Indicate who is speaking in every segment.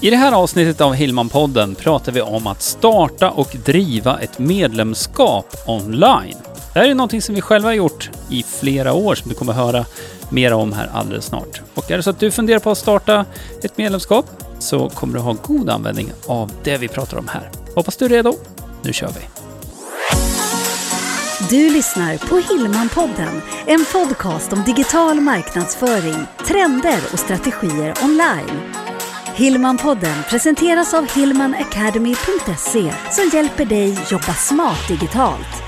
Speaker 1: I det här avsnittet av Hillman-podden pratar vi om att starta och driva ett medlemskap online. Det här är någonting som vi själva har gjort i flera år som du kommer höra mer om här alldeles snart. Och är det så att du funderar på att starta ett medlemskap så kommer du ha god användning av det vi pratar om här. Hoppas du är redo. Nu kör vi!
Speaker 2: Du lyssnar på Hillman-podden, en podcast om digital marknadsföring, trender och strategier online. Hillman-podden presenteras av hillmanacademy.se som hjälper dig jobba smart digitalt.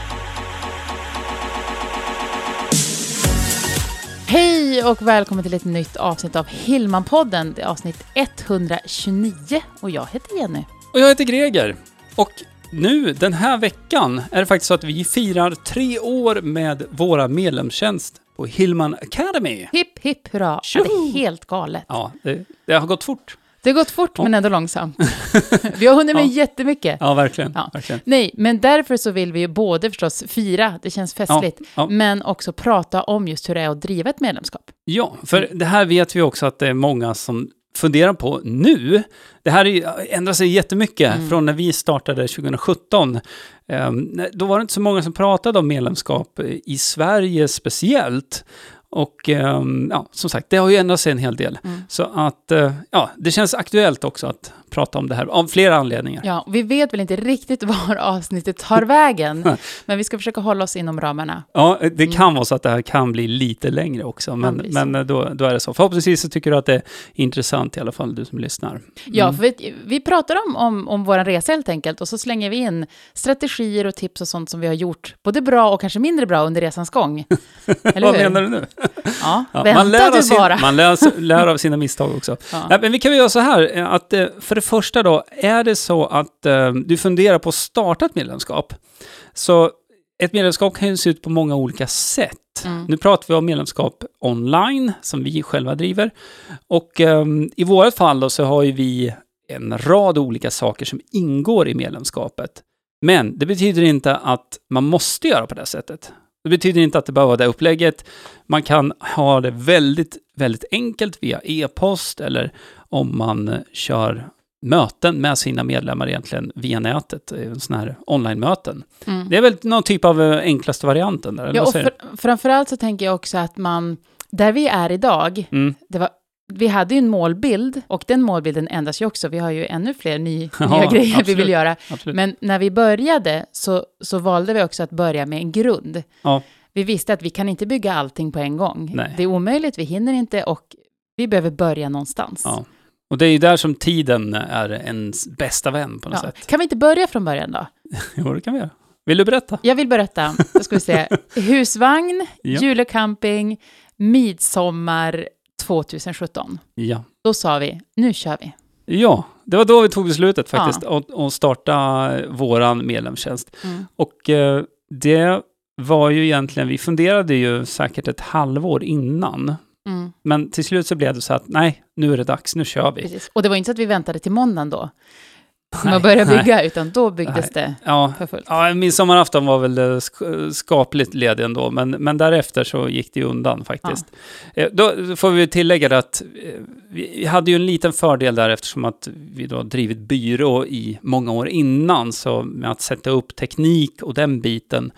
Speaker 3: Hej och välkommen till ett nytt avsnitt av Hillman-podden. Det är avsnitt 129 och jag heter Jenny.
Speaker 1: Och jag heter Greger. Och nu, den här veckan, är det faktiskt så att vi firar tre år med våra medlemstjänst på Hillman Academy.
Speaker 3: Hipp hipp hurra. Ja, det är helt galet.
Speaker 1: Ja, det, det har gått fort.
Speaker 3: Det har gått fort men ändå långsamt. vi har hunnit med
Speaker 1: Ja.
Speaker 3: jättemycket.
Speaker 1: Ja, verkligen.
Speaker 3: Ja.
Speaker 1: verkligen.
Speaker 3: Nej, men därför så vill vi ju både förstås fira, det känns festligt,
Speaker 1: Ja.
Speaker 3: men också prata om just hur det är att driva ett medlemskap.
Speaker 1: Ja, för det här vet vi också att det är många som funderar på nu. Det här är ju- ändrar sig jättemycket
Speaker 3: Mm.
Speaker 1: från när vi startade 2017. Ehm, då var det inte så många som pratade om medlemskap i Sverige speciellt. Och ehm, ja, som sagt, det har ju ändrat sig en hel del.
Speaker 3: Mm.
Speaker 1: Så att, eh, ja, det känns aktuellt också att prata om det här, av flera anledningar.
Speaker 3: Ja, vi vet väl inte riktigt var avsnittet tar vägen, men vi ska försöka hålla oss inom ramarna.
Speaker 1: Ja, det kan vara så att det här kan bli lite längre också, men, men eh, då, då är det så. Förhoppningsvis så tycker du att det är intressant i alla fall, du som lyssnar.
Speaker 3: Ja,
Speaker 1: Mm.
Speaker 3: för vi, vi pratar om, om, om vår resa helt enkelt och så slänger vi in strategier och tips och sånt som vi har gjort, både bra och kanske mindre bra under resans gång.
Speaker 1: Vad menar du nu?
Speaker 3: Ja,
Speaker 1: Ja, man, lär av sin, man lär, lär av sina misstag också.
Speaker 3: Ja.
Speaker 1: Nej, men vi kan väl göra så här, eh, att eh, för det första då, är det så att eh, du funderar på att starta ett medlemskap, så ett medlemskap kan ju se ut på många olika sätt.
Speaker 3: Mm.
Speaker 1: Nu pratar vi om medlemskap online, som vi själva driver. Och ehm, i vårt fall då så har ju vi en rad olika saker som ingår i medlemskapet. Men det betyder inte att man måste göra på det sättet. Det betyder inte att det behöver vara det upplägget. Man kan ha det väldigt, väldigt enkelt via e-post eller om man eh, kör möten med sina medlemmar egentligen via nätet, eh, sådana här online-möten.
Speaker 3: Mm.
Speaker 1: Det är väl någon typ av eh, enklaste varianten där, eller
Speaker 3: Ja, och framförallt så tänker jag också att man, där vi är idag?
Speaker 1: Mm.
Speaker 3: det var, vi hade ju en målbild och den målbilden ändras ju också. Vi har ju ännu fler ny,
Speaker 1: Ja,
Speaker 3: nya grejer vi
Speaker 1: absolut.
Speaker 3: vill göra.
Speaker 1: Absolut.
Speaker 3: Men när vi började så, så valde vi också att börja med en grund.
Speaker 1: Ja.
Speaker 3: Vi visste att vi kan inte bygga allting på en gång.
Speaker 1: Nej.
Speaker 3: Det är omöjligt, vi hinner inte och vi behöver börja någonstans.
Speaker 1: Ja. Och det är ju där som tiden är ens bästa vän på något sätt.
Speaker 3: Kan vi inte börja från början då?
Speaker 1: Jo, det kan vi göra. Vill du berätta?
Speaker 3: Jag vill berätta. Då ska vi se. Husvagn,
Speaker 1: Ja.
Speaker 3: julecamping, midsommar 2017.
Speaker 1: Ja.
Speaker 3: Då sa vi, nu kör vi.
Speaker 1: Ja, det var då vi tog beslutet faktiskt,
Speaker 3: Ja.
Speaker 1: att, att starta våran medlemstjänst.
Speaker 3: Mm.
Speaker 1: Och eh, det var ju egentligen, vi funderade ju säkert ett halvår innan.
Speaker 3: Mm,
Speaker 1: Men till slut så blev det så att nej, nu är det dags, nu kör vi.
Speaker 3: precis. Och det var inte så att vi väntade till måndagen då, med
Speaker 1: Nej,
Speaker 3: att börja
Speaker 1: nej.
Speaker 3: bygga, utan då byggdes det
Speaker 1: Ja,
Speaker 3: för fullt.
Speaker 1: ja midsommarafton var väl eh, sk- skapligt ledig ändå, men, men därefter så gick det ju undan faktiskt. Eh, Då får vi tillägga att eh, vi hade ju en liten fördel där eftersom att vi då drivit byrå i många år innan, så med att sätta upp teknik och den biten,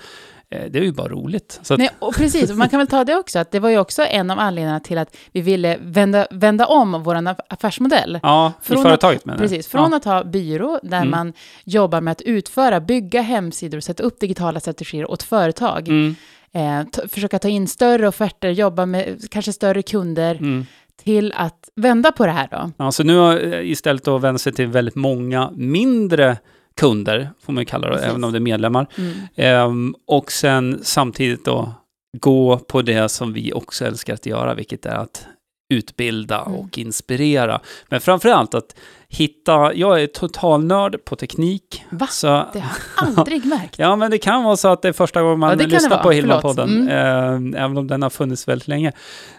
Speaker 1: det är ju bara roligt. Att,
Speaker 3: Nej, och precis, och man kan väl ta det också, att det var ju också en av anledningarna till att vi ville vända, vända om vår aff- affärsmodell.
Speaker 1: ja, i
Speaker 3: från att-
Speaker 1: företaget menar jag.
Speaker 3: Precis, från
Speaker 1: ja.
Speaker 3: att ha byrå där
Speaker 1: Mm.
Speaker 3: man jobbar med att utföra, bygga hemsidor och sätta upp digitala strategier åt företag.
Speaker 1: Mm,
Speaker 3: Eh, försöka ta in större offerter, jobba med kanske större kunder,
Speaker 1: mm.
Speaker 3: till att vända på det här då.
Speaker 1: Ja, så nu har eh, istället då vänt sig till väldigt många mindre kunder, får man ju kalla det,
Speaker 3: Precis.
Speaker 1: även om det är medlemmar.
Speaker 3: Mm.
Speaker 1: Ehm, och sen samtidigt då gå på det som vi också älskar att göra, vilket är att utbilda
Speaker 3: Mm.
Speaker 1: och inspirera. Men framför allt att hitta, jag är totalnörd på teknik.
Speaker 3: Va?
Speaker 1: Så,
Speaker 3: Det har jag aldrig märkt.
Speaker 1: ja, men det kan vara så att det är första gången man
Speaker 3: Ja,
Speaker 1: lyssnar på
Speaker 3: Förlåt.
Speaker 1: Hillman-podden, eh, även om den har funnits väldigt länge.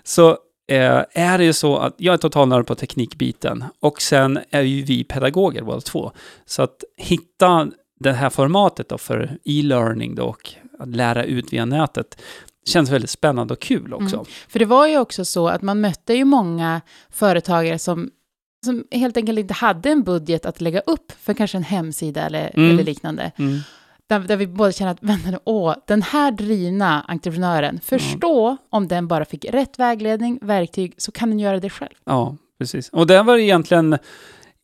Speaker 1: Så eh, är det ju så att jag är totalnörd på teknikbiten och sen är ju vi pedagoger båda två. Så att hitta det här formatet då för e-learning då och att lära ut via nätet känns väldigt spännande och kul också.
Speaker 3: För det var ju också så att man mötte ju många företagare som som helt enkelt inte hade en budget att lägga upp för kanske en hemsida eller,
Speaker 1: Mm.
Speaker 3: eller liknande.
Speaker 1: Mm.
Speaker 3: Där, där vi båda känner att, vänta nu, åh, den här drivna entreprenören, förstå om den bara fick rätt vägledning, verktyg, så kan den göra det själv.
Speaker 1: Ja, precis. Och det var egentligen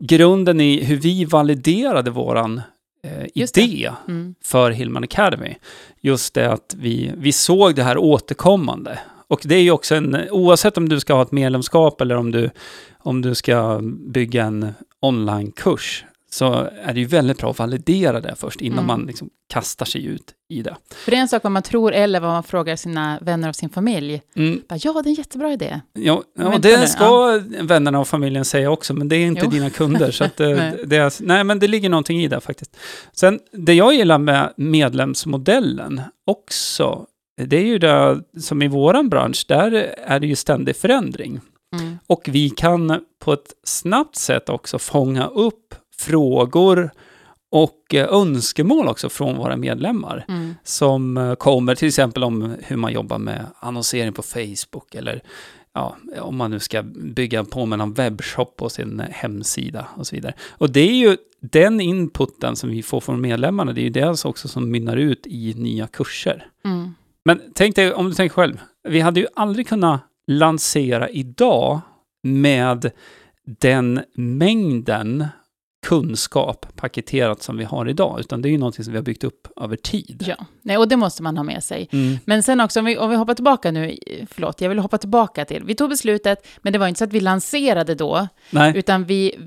Speaker 1: grunden i hur vi validerade våran eh, idé
Speaker 3: Mm.
Speaker 1: för Hillman Academy. Just det att vi, vi såg det här återkommande. Och det är ju också en, oavsett om du ska ha ett medlemskap eller om du, om du ska bygga en onlinekurs, så är det ju väldigt bra att validera det först innan
Speaker 3: Mm.
Speaker 1: man liksom kastar sig ut i det.
Speaker 3: För det är en sak vad man tror eller vad man frågar sina vänner och sin familj.
Speaker 1: Mm,
Speaker 3: Bara, ja, det är en jättebra idé.
Speaker 1: ja, ja, det
Speaker 3: nu,
Speaker 1: ska vännerna och familjen säga också, men det är inte
Speaker 3: Jo.
Speaker 1: dina kunder. så att, eh,
Speaker 3: Nej.
Speaker 1: det är, nej, men det ligger någonting i det faktiskt. Sen, det jag gillar med medlemsmodellen också, det är ju det som i våran bransch, där är det ju ständig förändring.
Speaker 3: Mm.
Speaker 1: Och vi kan på ett snabbt sätt också fånga upp frågor och eh, önskemål också från våra medlemmar
Speaker 3: Mm.
Speaker 1: som eh, kommer till exempel om hur man jobbar med annonsering på Facebook eller ja, om man nu ska bygga på med någon webbshop på sin hemsida och så vidare. Och det är ju den inputen som vi får från medlemmarna, det är ju det också som mynnar ut i nya kurser.
Speaker 3: Mm.
Speaker 1: Men tänk dig, om du tänker själv, vi hade ju aldrig kunnat lansera idag med den mängden kunskap paketerat som vi har idag, utan det är ju någonting som vi har byggt upp över tid.
Speaker 3: Ja, Nej, och det måste man ha med sig.
Speaker 1: Mm.
Speaker 3: Men sen också, om vi, om vi hoppar tillbaka nu, förlåt, jag vill hoppa tillbaka till, vi tog beslutet, men det var inte så att vi lanserade då,
Speaker 1: Nej,
Speaker 3: utan vi,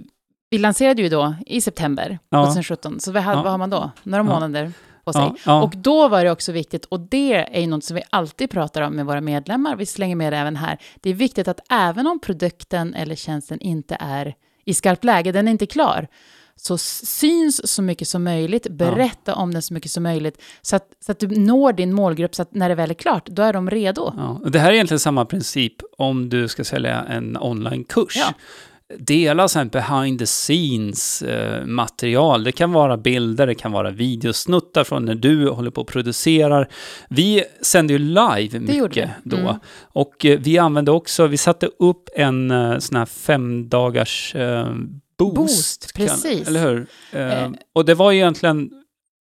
Speaker 3: vi lanserade ju då i september
Speaker 1: Ja.
Speaker 3: 2017, så vi hade,
Speaker 1: Ja.
Speaker 3: vad har man då? Några
Speaker 1: Ja.
Speaker 3: månader på sig.
Speaker 1: ja, ja,
Speaker 3: Och då var det också viktigt, och det är ju något som vi alltid pratar om med våra medlemmar, vi slänger med det även här, det är viktigt att även om produkten eller tjänsten inte är i skarpt läge, den är inte klar, så syns så mycket som möjligt, berätta om den så mycket som möjligt, så att, så att du når din målgrupp, så att när det väl är klart, då är de redo.
Speaker 1: ja. Det här är egentligen samma princip om du ska sälja en onlinekurs.
Speaker 3: Ja.
Speaker 1: Dela sen behind the scenes eh, material. Det kan vara bilder, det kan vara videosnuttar från när du håller på och producerar. Vi sänder ju live mycket då.
Speaker 3: Mm.
Speaker 1: Och eh, vi använde också, vi satte upp en eh, sån här fem dagars eh, boost.
Speaker 3: Boost,
Speaker 1: kan-
Speaker 3: precis.
Speaker 1: Eller hur? Eh. och det var ju egentligen,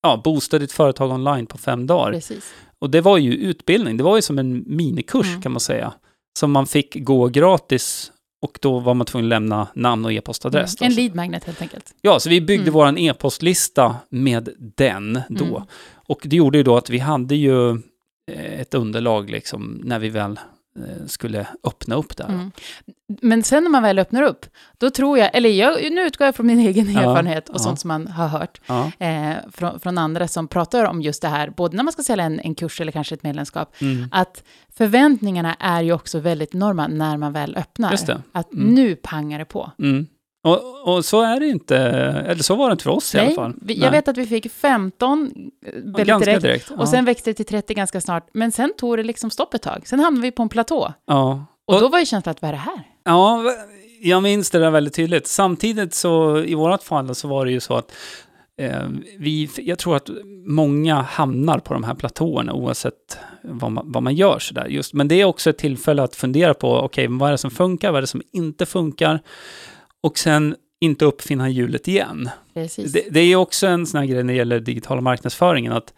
Speaker 1: ja, boosta ditt företag online på fem dagar.
Speaker 3: Precis.
Speaker 1: Och det var ju utbildning, det var ju som en minikurs
Speaker 3: Mm.
Speaker 1: kan man säga. Som man fick gå gratis och då var man tvungen att lämna namn och e-postadress.
Speaker 3: Mm. En lead magnet helt enkelt.
Speaker 1: Ja, så vi byggde
Speaker 3: Mm.
Speaker 1: våran e-postlista med den då.
Speaker 3: Mm.
Speaker 1: Och det gjorde ju då att vi hade ju eh, ett underlag liksom när vi väl skulle öppna upp där.
Speaker 3: Mm. Men sen när man väl öppnar upp, då tror jag, eller jag, nu utgår jag från min egen
Speaker 1: Ja,
Speaker 3: erfarenhet och
Speaker 1: ja.
Speaker 3: sånt som man har hört
Speaker 1: Ja.
Speaker 3: eh, från, från andra som pratar om just det här, både när man ska sälja en, en kurs eller kanske ett medlemskap,
Speaker 1: Mm.
Speaker 3: att förväntningarna är ju också väldigt enorma när man väl öppnar. Att
Speaker 1: Mm.
Speaker 3: nu pangar det på.
Speaker 1: Och, och så är det inte, eller så var det inte för oss i alla
Speaker 3: Nej,
Speaker 1: fall.
Speaker 3: vi, jag
Speaker 1: Nej.
Speaker 3: vet att vi fick 15 eh, väldigt
Speaker 1: Ganska
Speaker 3: direkt,
Speaker 1: direkt. ja.
Speaker 3: och sen växte det till 30 ganska snart, men sen tog det liksom stopp ett tag. Sen hamnade vi på en platå.
Speaker 1: ja.
Speaker 3: Och,
Speaker 1: Och-
Speaker 3: då var ju känslan att, vad är det här?
Speaker 1: Ja, jag minns det där väldigt tydligt. Samtidigt så, i vårat fall så var det ju så att eh, vi, jag tror att många hamnar på de här platåerna oavsett vad man, vad man gör sådär just. Men det är också ett tillfälle att fundera på, okej, vad är det som funkar, vad är det som inte funkar? Och sen inte uppfinna hjulet igen. Det, det är också en sån här grej när det gäller digitala marknadsföringen, att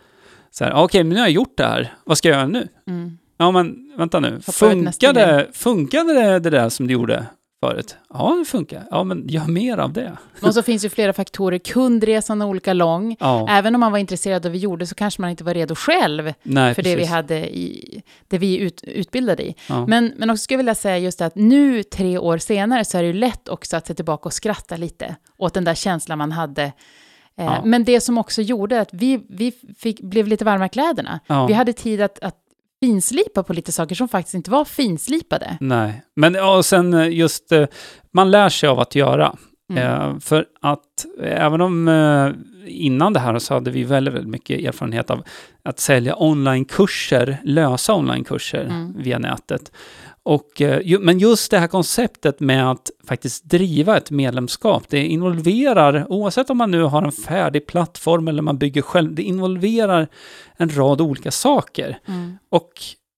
Speaker 1: så här, okej, men nu har jag gjort det här, vad ska jag göra nu?
Speaker 3: Mm.
Speaker 1: Ja, men vänta nu. Funkade, funkade det, det där som du gjorde förut? Ja, det funkar. Ja, men gör mer av det.
Speaker 3: Och så finns ju flera faktorer. Kundresan är olika lång.
Speaker 1: Ja,
Speaker 3: Även om man var intresserad av det vi gjorde så kanske man inte var redo själv
Speaker 1: nej,
Speaker 3: för det vi
Speaker 1: precis.
Speaker 3: hade i, det vi ut, utbildade i.
Speaker 1: Ja.
Speaker 3: Men, men också skulle jag vilja säga just att nu, tre år senare, så är det ju lätt också att se tillbaka och skratta lite åt den där känslan man hade. Eh,
Speaker 1: Ja.
Speaker 3: Men det som också gjorde att vi, vi fick, blev lite varma i kläderna.
Speaker 1: ja.
Speaker 3: Vi hade tid att, att finslipa på lite saker som faktiskt inte var finslipade.
Speaker 1: Nej, men och sen eh, just, eh, man lär sig av att göra.
Speaker 3: Mm.
Speaker 1: Eh, för att även om innan det här så hade vi väldigt, väldigt mycket erfarenhet av att sälja onlinekurser, lösa onlinekurser
Speaker 3: Mm.
Speaker 1: via nätet. Och, eh, men just det här konceptet med att faktiskt driva ett medlemskap, det involverar, oavsett om man nu har en färdig plattform eller man bygger själv, det involverar en rad olika saker.
Speaker 3: Mm.
Speaker 1: Och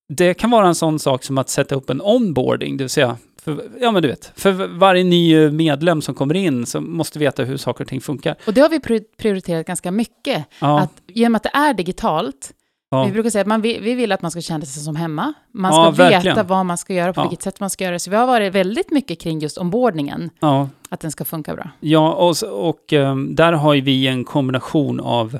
Speaker 1: det kan vara en sån sak som att sätta upp en onboarding, det vill säga För, ja, men du vet, för varje ny medlem som kommer in så måste veta hur saker och ting funkar.
Speaker 3: Och det har vi pri- prioriterat ganska mycket.
Speaker 1: Ja,
Speaker 3: Att, genom att det är digitalt,
Speaker 1: ja.
Speaker 3: vi brukar säga att man vi vill att man ska känna sig som hemma. Man
Speaker 1: Ja,
Speaker 3: ska
Speaker 1: verkligen.
Speaker 3: veta vad man ska göra, på
Speaker 1: Ja.
Speaker 3: vilket sätt man ska göra det. Så vi har varit väldigt mycket kring just ombordningen,
Speaker 1: ja.
Speaker 3: att den ska funka bra.
Speaker 1: Ja, och, och ehm, där har ju vi en kombination av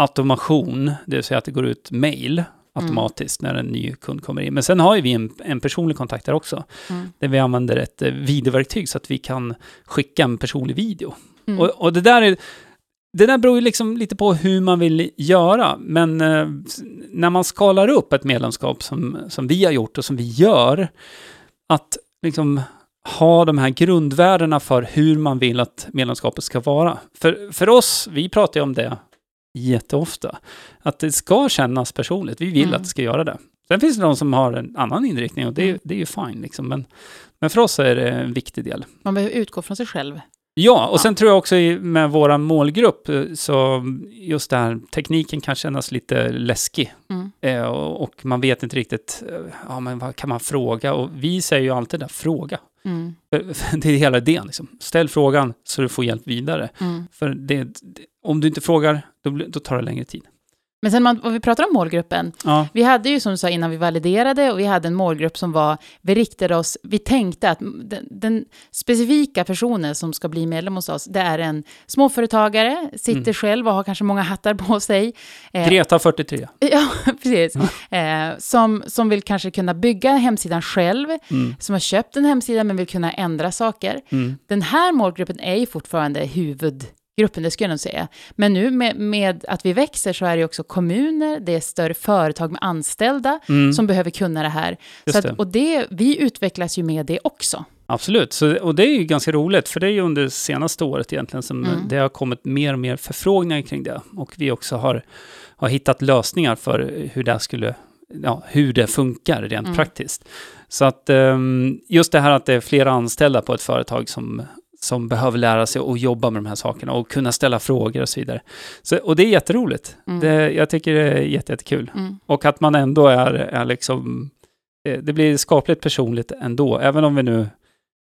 Speaker 1: automation, det vill säga att det går ut mail automatiskt när en ny kund kommer in. Men sen har ju vi en, en personlig kontakt där också,
Speaker 3: Mm.
Speaker 1: där vi använder ett eh, videoverktyg så att vi kan skicka en personlig video.
Speaker 3: Mm.
Speaker 1: Och, och det där är det där beror ju liksom lite på hur man vill göra, men eh, när man skalar upp ett medlemskap som, som vi har gjort och som vi gör, att liksom ha de här grundvärdena för hur man vill att medlemskapet ska vara. För, för oss, vi pratar ju om det jätteofta, att det ska kännas personligt. Vi vill
Speaker 3: Mm.
Speaker 1: att det ska göra det. Sen finns det de som har en annan inriktning och det,
Speaker 3: Mm.
Speaker 1: det är ju fine, liksom. men, men för oss är det en viktig del.
Speaker 3: Man behöver utgå från sig själv.
Speaker 1: Ja, och
Speaker 3: Ja.
Speaker 1: sen tror jag också med våra målgrupp, eh, så just det här, tekniken kan kännas lite läskig.
Speaker 3: Mm.
Speaker 1: Eh, och, och man vet inte riktigt, eh, ja men vad kan man fråga? Och vi säger ju alltid där, fråga.
Speaker 3: Mm.
Speaker 1: För- för Det är hela idén, liksom. Ställ frågan så du får hjälp vidare.
Speaker 3: Mm.
Speaker 1: För det, det, om du inte frågar, då, då tar det längre tid.
Speaker 3: Men sen man, om vi pratar om målgruppen,
Speaker 1: Ja,
Speaker 3: vi hade ju som du sa innan vi validerade och vi hade en målgrupp som var, vi riktade oss, vi tänkte att den, den specifika personen som ska bli medlem hos oss, det är en småföretagare, sitter
Speaker 1: Mm.
Speaker 3: själv och har kanske många hattar på sig. Eh,
Speaker 1: Greta 43.
Speaker 3: Ja, precis. Eh, som, som vill kanske kunna bygga hemsidan själv,
Speaker 1: Mm,
Speaker 3: som har köpt en hemsida men vill kunna ändra saker.
Speaker 1: mm,
Speaker 3: Den här målgruppen är ju fortfarande huvudgruppen, det skulle jag nog säga. Men nu med, med att vi växer så är det också kommuner, det är större företag med anställda
Speaker 1: mm.
Speaker 3: som behöver kunna det här.
Speaker 1: Just
Speaker 3: Så att,
Speaker 1: det.
Speaker 3: och det, vi utvecklas ju med det också.
Speaker 1: Absolut, så, och det är ju ganska roligt, för det är ju under senaste året egentligen som
Speaker 3: Mm.
Speaker 1: det har kommit mer och mer förfrågningar kring det. Och vi också har, har hittat lösningar för hur det skulle, ja, hur det funkar rent
Speaker 3: Mm.
Speaker 1: praktiskt. Så att ehm, just det här att det är flera anställda på ett företag som, som behöver lära sig att jobba med de här sakerna och kunna ställa frågor och så vidare. Så, och det är jätteroligt.
Speaker 3: Mm.
Speaker 1: Det, jag tycker det är jätte, jättekul.
Speaker 3: Mm.
Speaker 1: Och att man ändå är, är liksom, eh, det blir skapligt personligt ändå, även om vi nu,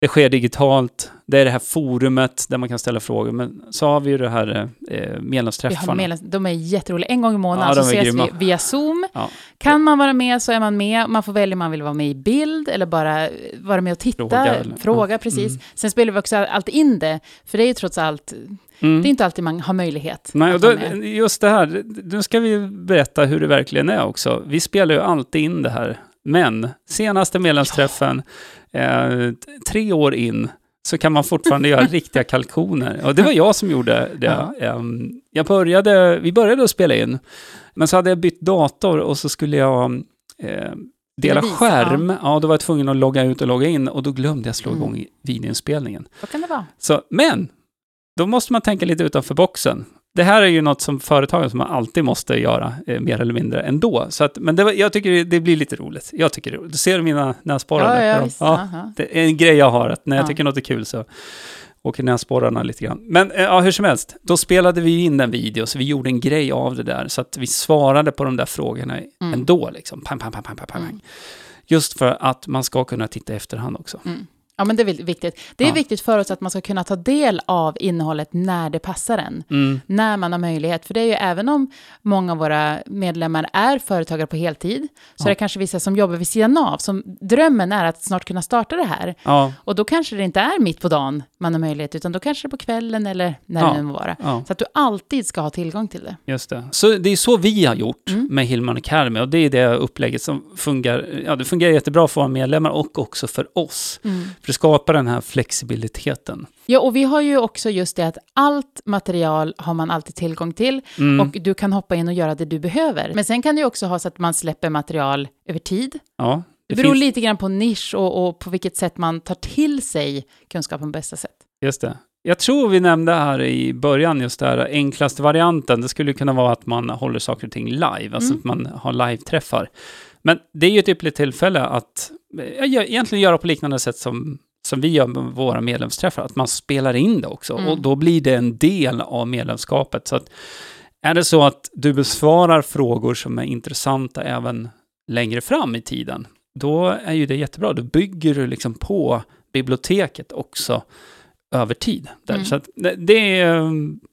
Speaker 1: det sker digitalt, det är det här forumet där man kan ställa frågor, men så har vi ju det här eh,
Speaker 3: har
Speaker 1: medlemsträffarna.
Speaker 3: medlems, de är jätteroliga. En gång i månaden
Speaker 1: Ja,
Speaker 3: så ses
Speaker 1: grymma.
Speaker 3: vi via Zoom.
Speaker 1: Ja.
Speaker 3: Kan man vara med så är man med. Man får välja om man vill vara med i bild eller bara eh, vara med och titta.
Speaker 1: Fråga
Speaker 3: Fråga, precis.
Speaker 1: Mm.
Speaker 3: Sen spelar vi också alltid in det, för det är ju trots allt,
Speaker 1: Mm.
Speaker 3: det är inte alltid man har möjlighet
Speaker 1: Nej, och då, just det här, nu ska vi berätta hur det verkligen är också. Vi spelar ju alltid in det här, men senaste medlemsträffen, eh, tre år in, så kan man fortfarande göra riktiga kalkoner. Och det var jag som gjorde det. Ehm, Jag började, vi började att spela in, men så hade jag bytt dator och så skulle jag eh, dela skärm. Ja. då var jag tvungen att logga ut och logga in och då glömde jag slå
Speaker 3: Mm.
Speaker 1: igång videoinspelningen.
Speaker 3: Så kan det vara.
Speaker 1: Så, men, då måste man tänka lite utanför boxen. Det här är ju något som företagen som man alltid måste göra, eh, mer eller mindre ändå. Så att, men det, jag tycker det- blir lite roligt. Jag tycker det är roligt. Du ser mina näsborrar
Speaker 3: Ja, ja, visst.
Speaker 1: Ja, det är en grej jag har, att när jag
Speaker 3: Ja.
Speaker 1: tycker något är kul så åker näsborrarna lite grann. Men eh, ja, hur som helst, då spelade vi in en video, så vi gjorde en grej av det där, så att vi svarade på de där frågorna
Speaker 3: Mm.
Speaker 1: ändå, liksom. Pang, pang, pang, pang, pang, pang.
Speaker 3: Mm.
Speaker 1: Just för att man ska kunna titta i efterhand också.
Speaker 3: Mm. Ja, men det är viktigt. Det är
Speaker 1: Ja.
Speaker 3: viktigt för oss att man ska kunna ta del av innehållet när det passar en.
Speaker 1: Mm.
Speaker 3: När man har möjlighet. För det är ju även om många av våra medlemmar är företagare på heltid, så
Speaker 1: Ja.
Speaker 3: är det kanske vissa som jobbar vid sidan av, som drömmen är att snart kunna starta det här.
Speaker 1: Ja,
Speaker 3: Och då kanske det inte är mitt på dagen man har möjlighet, utan då kanske det är på kvällen eller när
Speaker 1: Ja.
Speaker 3: det nu vara. Så att du alltid ska ha tillgång till det.
Speaker 1: Just det. Så det är så vi har gjort
Speaker 3: Mm.
Speaker 1: med Hillman Academy och det är det upplägget som fungerar, ja det fungerar jättebra för våra medlemmar och också för oss. För det skapar den här flexibiliteten.
Speaker 3: Ja, och vi har ju också just det att allt material har man alltid tillgång till
Speaker 1: Mm.
Speaker 3: och du kan hoppa in och göra det du behöver. Men sen kan det ju också ha så att man släpper material över tid.
Speaker 1: ja,
Speaker 3: Det
Speaker 1: det
Speaker 3: beror
Speaker 1: finns,
Speaker 3: lite grann på nisch och, och på vilket sätt man tar till sig kunskapen på bästa sätt.
Speaker 1: just det. Jag tror vi nämnde här i början just det här enklaste varianten. Det skulle kunna vara att man håller saker och ting live, alltså
Speaker 3: Mm.
Speaker 1: att man har live-träffar. Men det är ju ett ypperligt tillfälle att egentligen göra på liknande sätt som, som vi gör med våra medlemsträffar, att man spelar in det också.
Speaker 3: Mm.
Speaker 1: Och då blir det en del av medlemskapet. Så att är det så att du besvarar frågor som är intressanta även längre fram i tiden, då är ju det jättebra. Då bygger du liksom på biblioteket också över tid. Där.
Speaker 3: Mm.
Speaker 1: Så att det, det, är,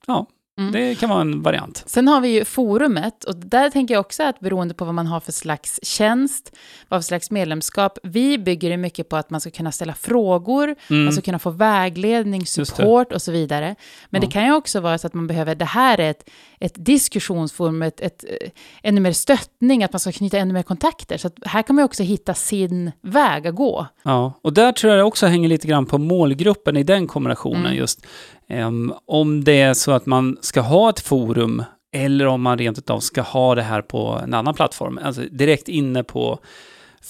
Speaker 1: ja,
Speaker 3: Mm.
Speaker 1: det kan vara en variant.
Speaker 3: Sen har vi ju forumet och där tänker jag också att beroende på vad man har för slags tjänst, vad för slags medlemskap, vi bygger det mycket på att man ska kunna ställa frågor,
Speaker 1: Mm.
Speaker 3: man ska kunna få vägledning, support och så vidare. Men
Speaker 1: Ja.
Speaker 3: det kan ju också vara så att man behöver, det här är ett, ett diskussionsforum, ett, ett, eh, ännu mer stöttning, att man ska knyta ännu mer kontakter. Så här kan man också hitta sin väg att gå.
Speaker 1: Ja, och där tror jag det också hänger lite grann på målgruppen i den kombinationen
Speaker 3: Mm.
Speaker 1: just. Ehm, om det är så att man ska ha ett forum eller om man rent utav ska ha det här på en annan plattform, alltså direkt inne på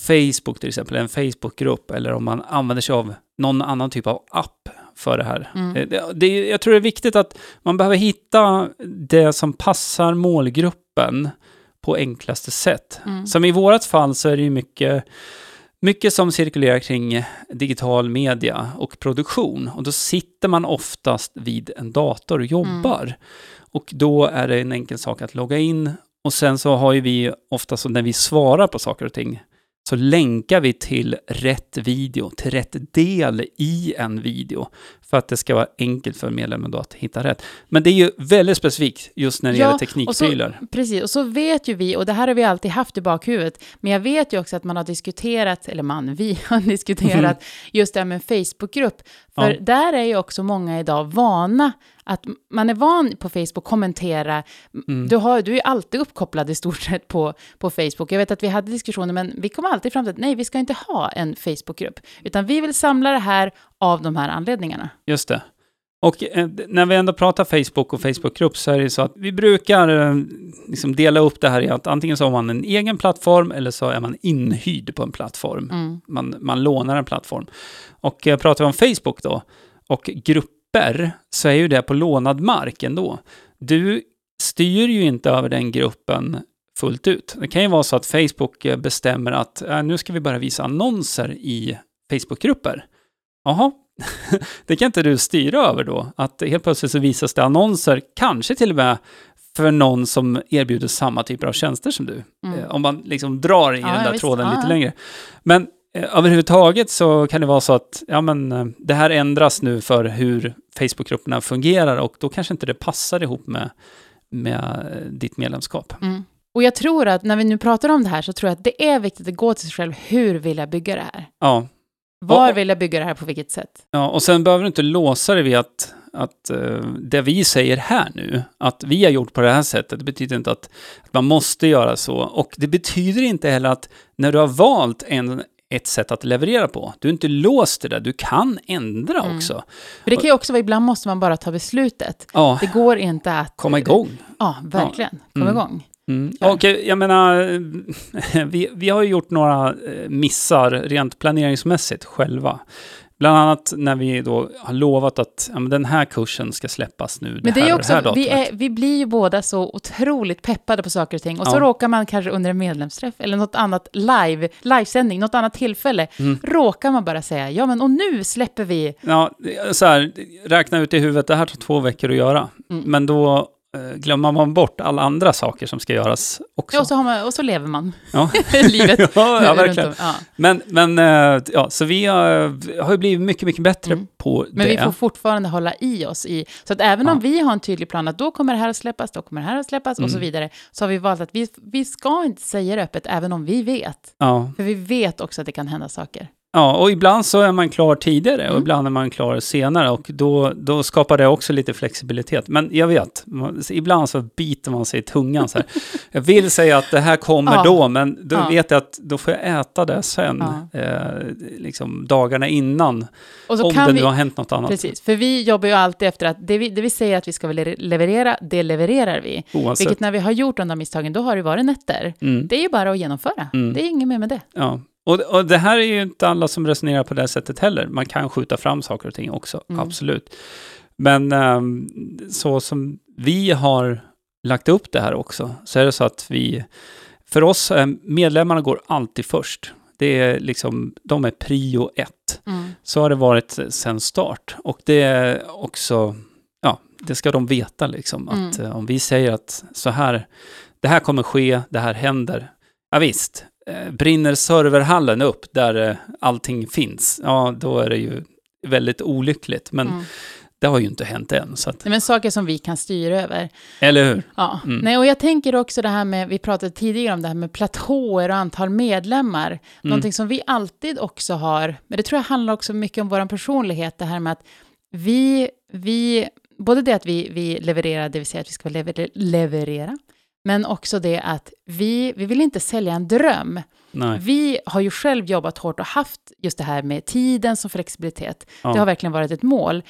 Speaker 1: Facebook till exempel, en Facebookgrupp, eller om man använder sig av någon annan typ av app för det här.
Speaker 3: Mm.
Speaker 1: Eh, Det, det, jag tror det är viktigt att man behöver hitta det som passar målgruppen på enklaste sätt.
Speaker 3: Mm.
Speaker 1: Som i vårat fall så är det ju mycket, mycket som cirkulerar kring digital media och produktion. Och då sitter man oftast vid en dator och jobbar. Och då är det en enkel sak att logga in. Och sen så har ju vi ofta så när vi svarar på saker och ting så länkar vi till rätt video, till rätt del i en video. För att det ska vara enkelt för medlemmen då att hitta rätt. Men det är ju väldigt specifikt just när det
Speaker 3: Ja,
Speaker 1: gäller
Speaker 3: och så-
Speaker 1: teknikprylar.
Speaker 3: Precis, och så vet ju vi, och det här har vi alltid haft i bakhuvudet, men jag vet ju också att man har diskuterat, eller man, vi har diskuterat just det här med en Facebookgrupp. För
Speaker 1: Ja.
Speaker 3: där är ju också många idag vana att man är van på Facebook kommentera.
Speaker 1: Mm.
Speaker 3: Du, har, du är alltid uppkopplad i stort sett på, på Facebook. Jag vet att vi hade diskussioner, men vi kom alltid fram till att nej, vi ska inte ha en Facebookgrupp, utan vi vill samla det här av de här anledningarna.
Speaker 1: Just det. Och eh, när vi ändå pratar Facebook och Facebookgrupp så är det så att vi brukar eh, liksom dela upp det här i att antingen så har man en egen plattform eller så är man inhyrd på en plattform.
Speaker 3: Mm.
Speaker 1: Man, man lånar en plattform. Och eh, pratar vi om Facebook då och grupper så är ju det på lånad mark ändå. Du styr ju inte över den gruppen fullt ut. Det kan ju vara så att Facebook bestämmer att eh, nu ska vi börja visa annonser i Facebookgrupper. Jaha, det kan inte du styra över då. Att helt plötsligt så visas det annonser, kanske till och med för någon som erbjuder samma typer av tjänster som du.
Speaker 3: Mm.
Speaker 1: Eh, Om man liksom drar i
Speaker 3: Ja,
Speaker 1: den där
Speaker 3: visst.
Speaker 1: tråden lite
Speaker 3: ja.
Speaker 1: längre. Men överhuvudtaget så kan det vara så att ja, men, eh, det här ändras nu för hur Facebookgrupperna fungerar och då kanske inte det passar ihop med, med eh, ditt medlemskap.
Speaker 3: Mm. Och jag tror att när vi nu pratar om det här så tror jag att det är viktigt att gå till sig själv. Hur vill jag bygga det här?
Speaker 1: Ja,
Speaker 3: Var vill jag bygga det här på vilket sätt?
Speaker 1: Ja, och sen behöver du inte låsa dig vid att, att eh, det vi säger här nu, att vi har gjort på det här sättet, det betyder inte att, att man måste göra så. Och det betyder inte heller att när du har valt en, ett sätt att leverera på, du är inte låst till det, du kan ändra
Speaker 3: Mm.
Speaker 1: också.
Speaker 3: För det kan ju också vara, ibland måste man bara ta beslutet.
Speaker 1: Ja,
Speaker 3: Det går inte att...
Speaker 1: komma igång.
Speaker 3: Ja, verkligen. Komma
Speaker 1: Mm.
Speaker 3: igång.
Speaker 1: Mm.
Speaker 3: Ja.
Speaker 1: Och eh, jag menar, vi, vi har ju gjort några eh, missar rent planeringsmässigt själva. Bland annat när vi då har lovat att ja, den här kursen ska släppas nu,
Speaker 3: Men det
Speaker 1: här
Speaker 3: är
Speaker 1: det här
Speaker 3: också, vi, är, vi blir ju båda så otroligt peppade på saker och ting. Och så
Speaker 1: Ja.
Speaker 3: råkar man kanske under en medlemsträff eller något annat live, livesändning, något annat tillfälle,
Speaker 1: Mm.
Speaker 3: råkar man bara säga, ja men och nu släpper vi...
Speaker 1: Ja, så här, räkna ut i huvudet, det här tar två veckor att göra.
Speaker 3: Mm.
Speaker 1: Men då glömmer man bort alla andra saker som ska göras också.
Speaker 3: Ja, och, så har man, och så lever man
Speaker 1: Ja.
Speaker 3: livet.
Speaker 1: ja, ja, verkligen.
Speaker 3: Ja.
Speaker 1: Men, men eh, ja, så vi har, har ju blivit mycket, mycket bättre
Speaker 3: Mm.
Speaker 1: på
Speaker 3: Men
Speaker 1: det.
Speaker 3: vi får fortfarande hålla i oss i, så att även om vi har en tydlig plan att då kommer det här att släppas, då kommer det här att släppas och så
Speaker 1: Mm.
Speaker 3: vidare, så har vi valt att vi, vi ska inte säga det öppet, även om vi vet. För vi vet också att det kan hända saker.
Speaker 1: Ja, och ibland så är man klar tidigare och
Speaker 3: Mm.
Speaker 1: ibland är man klar senare och då, då skapar det också lite flexibilitet. Men jag vet, man, ibland så biter man sig i tungan så här. Jag vill säga att det här kommer
Speaker 3: Ja.
Speaker 1: då, men då
Speaker 3: Ja.
Speaker 1: vet jag att då får jag äta det sen, eh, liksom dagarna innan.
Speaker 3: Och
Speaker 1: om det
Speaker 3: vi,
Speaker 1: nu har hänt något annat.
Speaker 3: Precis, för vi jobbar ju alltid efter att det vi, det vi säger att vi ska le- leverera, det levererar vi.
Speaker 1: Oavsett.
Speaker 3: Vilket när vi har gjort de där misstagen, då har det varit nätter.
Speaker 1: Mm.
Speaker 3: Det är ju bara att genomföra.
Speaker 1: Mm.
Speaker 3: Det är inget mer med det.
Speaker 1: Ja. Och, och det här är ju inte alla som resonerar på det sättet heller. Man kan skjuta fram saker och ting också,
Speaker 3: Mm.
Speaker 1: absolut. Men ehm, så som vi har lagt upp det här också, så är det så att vi, för oss, eh, medlemmarna går alltid först. Det är liksom, de är prio ett. Så har det varit sedan start. Och det är också, ja, det ska de veta liksom. Att
Speaker 3: Mm.
Speaker 1: eh, om vi säger att så här, det här kommer ske, det här händer. Ja visst, brinner serverhallen upp där eh, allting finns, ja då är det ju väldigt olyckligt. Men
Speaker 3: Mm.
Speaker 1: det har ju inte hänt än. Så att,
Speaker 3: Nej, men saker som vi kan styra över.
Speaker 1: eller hur?
Speaker 3: Ja.
Speaker 1: Mm.
Speaker 3: Nej, och jag tänker också det här med, vi pratade tidigare om det här med platåer och antal medlemmar.
Speaker 1: Mm.
Speaker 3: Någonting som vi alltid också har, men det tror jag handlar också mycket om vår personlighet, det här med att vi, vi både det att vi, vi levererar, det vill säga att vi ska lever, leverera, men också det att vi, vi vill inte sälja en dröm.
Speaker 1: Nej.
Speaker 3: Vi har ju själv jobbat hårt och haft just det här med tiden som flexibilitet.
Speaker 1: Ja.
Speaker 3: Det har verkligen varit ett mål.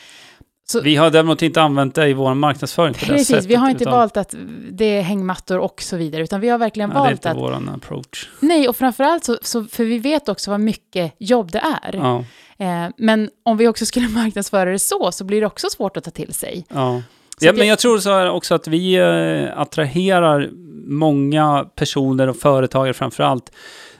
Speaker 3: Så,
Speaker 1: Vi har däremot inte använt det i vår marknadsföring på det
Speaker 3: Precis,
Speaker 1: sättet.
Speaker 3: vi har inte
Speaker 1: utan-
Speaker 3: valt att det är hängmattor och så vidare, utan vi har verkligen
Speaker 1: Ja, det är
Speaker 3: valt
Speaker 1: inte
Speaker 3: att...
Speaker 1: våran approach.
Speaker 3: Nej, och framförallt så, så, för vi vet också vad mycket jobb det är.
Speaker 1: Ja,
Speaker 3: Eh, men om vi också skulle marknadsföra det så, så blir det också svårt att ta till sig.
Speaker 1: ja. Ja men
Speaker 3: jag-
Speaker 1: tror så här också att vi eh, attraherar många personer och företagare framför allt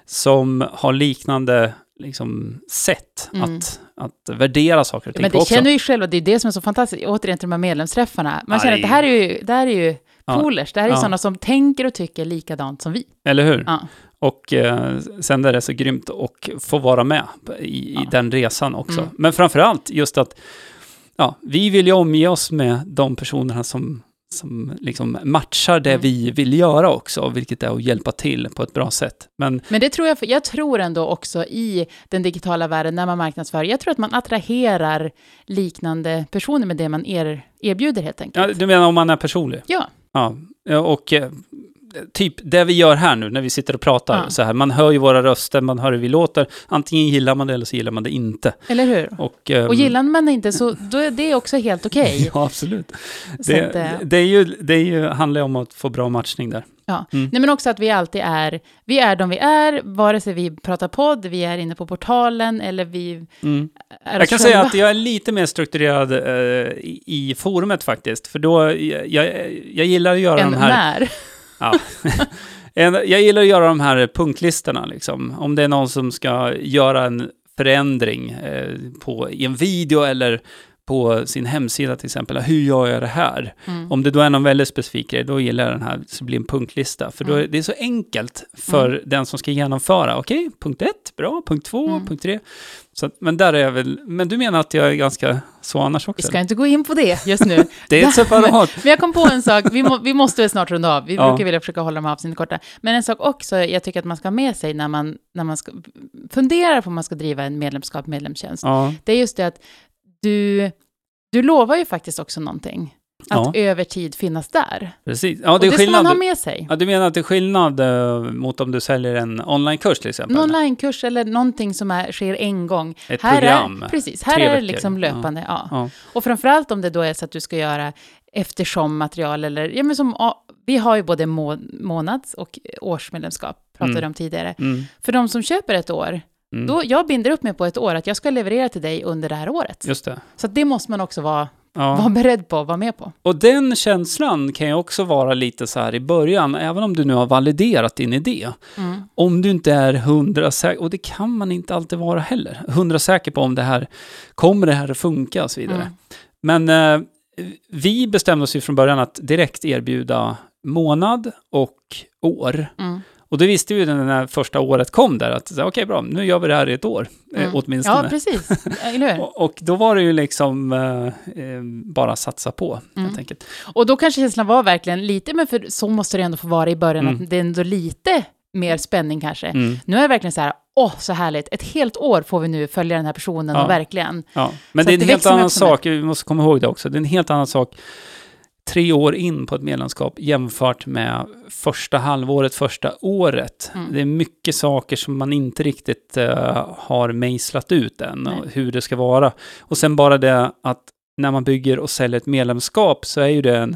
Speaker 1: som har liknande liksom, sätt
Speaker 3: Mm.
Speaker 1: att, att värdera saker och ting
Speaker 3: Men
Speaker 1: på
Speaker 3: det
Speaker 1: också.
Speaker 3: känner vi själva, det är det som är så fantastiskt, återigen till de här medlemsträffarna. Man
Speaker 1: Ja,
Speaker 3: känner att det här är ju, det här är ju
Speaker 1: Ja.
Speaker 3: polers, det här är ju
Speaker 1: Ja.
Speaker 3: sådana som tänker och tycker likadant som vi.
Speaker 1: Eller hur?
Speaker 3: Ja.
Speaker 1: Och eh, sen är det så grymt att få vara med i, i
Speaker 3: Ja.
Speaker 1: den resan också.
Speaker 3: Mm.
Speaker 1: Men framför allt just att ja, vi vill ju omge oss med de personerna som, som liksom matchar det
Speaker 3: Mm.
Speaker 1: vi vill göra också, vilket är att hjälpa till på ett bra sätt. Men
Speaker 3: Men det tror jag, jag tror ändå också i den digitala världen när man marknadsför, jag tror att man attraherar liknande personer med det man er, erbjuder helt enkelt.
Speaker 1: ja, du menar om man är personlig?
Speaker 3: Ja.
Speaker 1: Ja, och eh, typ det vi gör här nu när vi sitter och pratar
Speaker 3: Ja.
Speaker 1: så här, man hör ju våra röster, man hör hur vi låter, antingen gillar man det eller så gillar man det inte.
Speaker 3: Eller hur?
Speaker 1: Och, ehm,
Speaker 3: Och gillar man det inte så då är det också helt okej.
Speaker 1: Ja, absolut. Det,
Speaker 3: att, eh,
Speaker 1: det, är ju, det är ju, handlar ju om att få bra matchning där.
Speaker 3: Ja.
Speaker 1: Mm.
Speaker 3: Nej, men också att vi alltid är, vi är de vi är, vare sig vi pratar podd, vi är inne på portalen eller vi
Speaker 1: Mm.
Speaker 3: är
Speaker 1: Jag kan
Speaker 3: oss
Speaker 1: säga
Speaker 3: själva.
Speaker 1: att jag är lite mer strukturerad eh, i, i forumet faktiskt, för då, jag, jag, jag gillar att göra
Speaker 3: än
Speaker 1: de här...
Speaker 3: när.
Speaker 1: Ja. Jag gillar att göra de här punktlistorna, liksom. Om det är någon som ska göra en förändring eh, på, i en video eller på sin hemsida till exempel. Hur gör jag det här?
Speaker 3: Mm.
Speaker 1: Om det då är någon väldigt specifik grej, då gillar jag den här, så blir det en punktlista. För då är
Speaker 3: Mm.
Speaker 1: det är så enkelt för den som ska genomföra. Okej, punkt ett, bra, punkt två,
Speaker 3: Mm.
Speaker 1: punkt tre. Så, att- men där är jag väl, men du menar att jag är ganska så annars
Speaker 3: Vi
Speaker 1: också?
Speaker 3: ska inte gå in på det just nu.
Speaker 1: Det är ett separat.
Speaker 3: Men jag kom på en sak, vi, må, vi måste snart runda av. Vi
Speaker 1: Ja.
Speaker 3: brukar vilja försöka hålla de här avsnitten korta. Men en sak också, jag tycker att man ska ha med sig när man, när man ska, funderar på om man ska driva en medlemskap, medlemstjänst.
Speaker 1: Ja,
Speaker 3: Det är just det att du, du lovar ju faktiskt också någonting. Att
Speaker 1: Ja.
Speaker 3: över tid finnas där.
Speaker 1: precis. Ja,
Speaker 3: och
Speaker 1: det är
Speaker 3: det ska man
Speaker 1: skillnad.
Speaker 3: ha med sig.
Speaker 1: Ja, du menar att det är skillnad eh, mot om du säljer en onlinekurs till exempel?
Speaker 3: En onlinekurs eller någonting som är, sker en gång.
Speaker 1: Ett
Speaker 3: här
Speaker 1: program?
Speaker 3: Är, precis, här är det liksom löpande. Ja.
Speaker 1: Ja.
Speaker 3: Och framförallt om det då är så att du ska göra eftersom material eller, ja men som, ja, vi har ju både må, månads och årsmedlemskap, pratade
Speaker 1: Mm.
Speaker 3: vi om tidigare.
Speaker 1: Mm,
Speaker 3: För de som köper ett år,
Speaker 1: mm.
Speaker 3: då, jag binder upp mig på ett år att jag ska leverera till dig under det här året.
Speaker 1: Just det.
Speaker 3: Så att det måste man också vara,
Speaker 1: Ja.
Speaker 3: vara beredd på, vara med på.
Speaker 1: Och den känslan kan ju också vara lite så här i början, även om du nu har validerat din idé.
Speaker 3: Mm.
Speaker 1: Om du inte är hundra säker, och det kan man inte alltid vara heller, hundra säker på om det här, kommer det här att funka och så vidare.
Speaker 3: Mm.
Speaker 1: Men eh, vi bestämde oss ju från början att direkt erbjuda månad och år.
Speaker 3: Mm.
Speaker 1: Och det visste vi när det här första året kom där, att okej bra, nu gör vi det här i ett år, eh,
Speaker 3: Mm.
Speaker 1: åtminstone.
Speaker 3: Ja, precis. Eller hur?
Speaker 1: och, och då var det ju liksom eh, eh, bara satsa på,
Speaker 3: Mm.
Speaker 1: helt enkelt.
Speaker 3: Och då kanske känslan var verkligen lite, men för så måste det ändå få vara i början,
Speaker 1: Mm.
Speaker 3: att det är ändå lite mer spänning kanske.
Speaker 1: Mm.
Speaker 3: Nu är det verkligen så här, åh, så härligt, ett helt år får vi nu följa den här personen
Speaker 1: Ja.
Speaker 3: och verkligen.
Speaker 1: Ja, men det är en helt annan sak, vi måste komma ihåg det också, det är en helt annan sak tre år in på ett medlemskap jämfört med första halvåret, första året.
Speaker 3: Mm.
Speaker 1: Det är mycket saker som man inte riktigt eh, har mejslat ut än,
Speaker 3: Nej.
Speaker 1: och hur det ska vara. Och sen bara det att när man bygger och säljer ett medlemskap så är ju det en,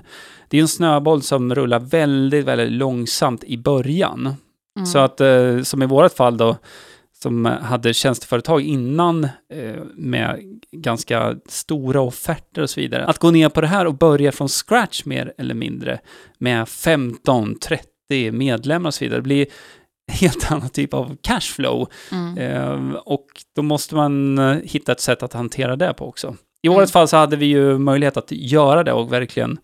Speaker 1: det är en snöboll som rullar väldigt, väldigt långsamt i början.
Speaker 3: Mm.
Speaker 1: Så att, eh, som i vårt fall då, som hade tjänsteföretag innan eh, med ganska stora offerter och så vidare. Att gå ner på det här och börja från scratch mer eller mindre med 15, 30 medlemmar och så vidare. Det blir helt annan typ av cashflow.
Speaker 3: Mm.
Speaker 1: Eh, och då måste man eh, hitta ett sätt att hantera det på också. I
Speaker 3: Mm.
Speaker 1: vårt fall så hade vi ju möjlighet att göra det och verkligen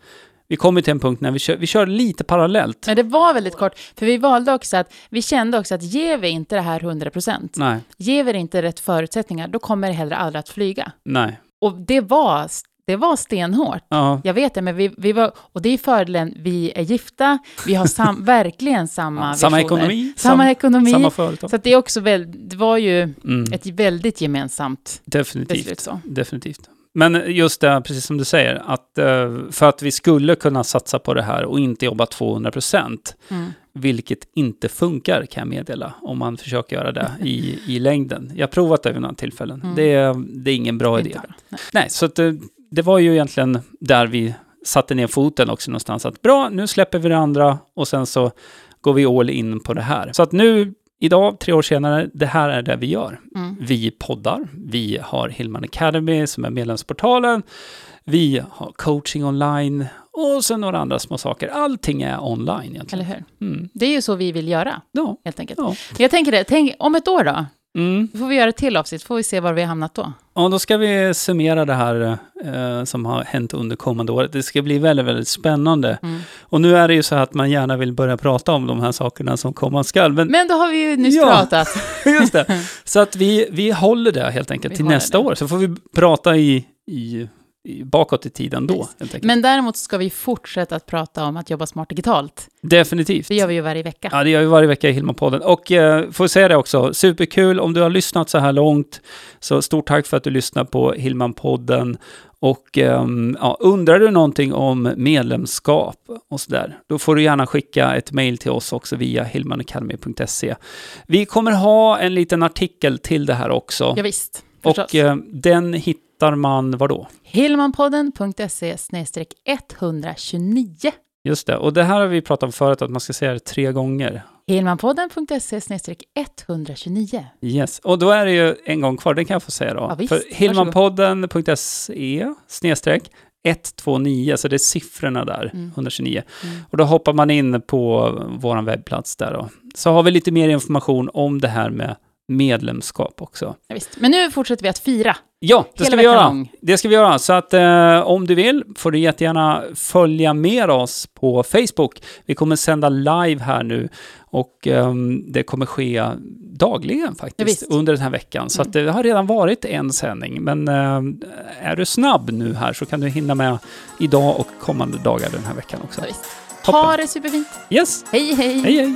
Speaker 1: Vi kommer till en punkt när vi kör, vi kör lite parallellt.
Speaker 3: Men det var väldigt kort, för vi valde också att, vi kände också att ger vi inte det här 100%,
Speaker 1: Nej,
Speaker 3: ger vi det inte rätt förutsättningar, då kommer det heller aldrig att flyga.
Speaker 1: nej.
Speaker 3: Och det var, det var stenhårt.
Speaker 1: Ja,
Speaker 3: Jag vet det, men vi, vi var, och det är fördelen, vi är gifta, vi har sam, verkligen samma
Speaker 1: ja, samma ekonomi,
Speaker 3: Samma
Speaker 1: sam-
Speaker 3: ekonomi.
Speaker 1: samma företag.
Speaker 3: Så det är också väl, det var ju
Speaker 1: Mm,
Speaker 3: ett väldigt gemensamt
Speaker 1: definitivt.
Speaker 3: beslut så.
Speaker 1: Definitivt. Men just det, precis som du säger, att eh, för att vi skulle kunna satsa på det här och inte jobba 200 procent,
Speaker 3: Mm.
Speaker 1: vilket inte funkar kan jag meddela, om man försöker göra det i, i längden. Jag har provat det vid några tillfällen.
Speaker 3: Mm.
Speaker 1: Det, är, det är ingen bra idé.
Speaker 3: bra. Nej.
Speaker 1: Nej, så det, det var ju egentligen där vi satte ner foten också någonstans. Att bra, nu släpper vi det andra och sen så går vi all in på det här. Så att nu, idag, tre år senare, det här är det vi gör.
Speaker 3: Mm.
Speaker 1: Vi poddar, vi har Hillman Academy som är medlemsportalen, vi har coaching online och sen några andra små saker. Allting är online egentligen.
Speaker 3: Eller hur?
Speaker 1: Mm.
Speaker 3: Det är ju så vi vill göra,
Speaker 1: Ja,
Speaker 3: helt enkelt.
Speaker 1: ja.
Speaker 3: Jag tänker det, tänk, om ett år då?
Speaker 1: Mm.
Speaker 3: Då får vi göra ett till avsnitt, får vi se var vi har hamnat då.
Speaker 1: Ja, då ska vi summera det här eh, som har hänt under kommande året. Det ska bli väldigt, väldigt spännande.
Speaker 3: Mm.
Speaker 1: Och nu är det ju så att man gärna vill börja prata om de här sakerna som komma skall. Men
Speaker 3: Men då har vi ju nyss
Speaker 1: Ja.
Speaker 3: pratat.
Speaker 1: just det. Så att vi, vi håller det helt enkelt
Speaker 3: Vi
Speaker 1: till nästa
Speaker 3: det.
Speaker 1: år. Så får vi prata i, i bakåt i tiden då.
Speaker 3: Yes. Men däremot ska vi fortsätta att prata om att jobba smart digitalt.
Speaker 1: Definitivt.
Speaker 3: Det gör vi ju varje vecka.
Speaker 1: Ja, det gör vi varje vecka i Hilma-podden. Och eh, får säga det också, superkul om du har lyssnat så här långt. Så stort tack för att du lyssnar på Hilman-podden. Och ehm, ja, undrar du någonting om medlemskap och sådär, då får du gärna skicka ett mejl till oss också via hilmanacademy.se. Vi kommer ha en liten artikel till det här också.
Speaker 3: Ja, visst, förstås.
Speaker 1: och eh, den hittar man, var då?
Speaker 3: Hillmanpodden.se 129.
Speaker 1: Just det, och det här har vi pratat om förut, att man ska säga det tre gånger.
Speaker 3: Hillmanpodden.se 129.
Speaker 1: Yes, och då är det ju en gång kvar, den kan jag få säga då.
Speaker 3: Ja, visst.
Speaker 1: För hillmanpodden.se snedstreck 129, så det är siffrorna där,
Speaker 3: Mm.
Speaker 1: 129.
Speaker 3: Mm.
Speaker 1: Och då hoppar man in på vår webbplats där då. Så har vi lite mer information om det här med medlemskap också.
Speaker 3: Ja, visst. Men nu fortsätter vi att fira.
Speaker 1: Ja, det ska vi göra.
Speaker 3: lång.
Speaker 1: Det ska vi göra. Så att eh, om du vill får du jättegärna följa med oss på Facebook. Vi kommer sända live här nu och ehm, det kommer ske dagligen
Speaker 3: Ja,
Speaker 1: faktiskt
Speaker 3: visst.
Speaker 1: under den här veckan. Så
Speaker 3: Mm.
Speaker 1: att det har redan varit en sändning. Men ehm, är du snabb nu här så kan du hinna med idag och kommande dagar den här veckan också.
Speaker 3: Ja. Ha det superfint.
Speaker 1: Yes,
Speaker 3: Hej, hej.
Speaker 1: hej hej!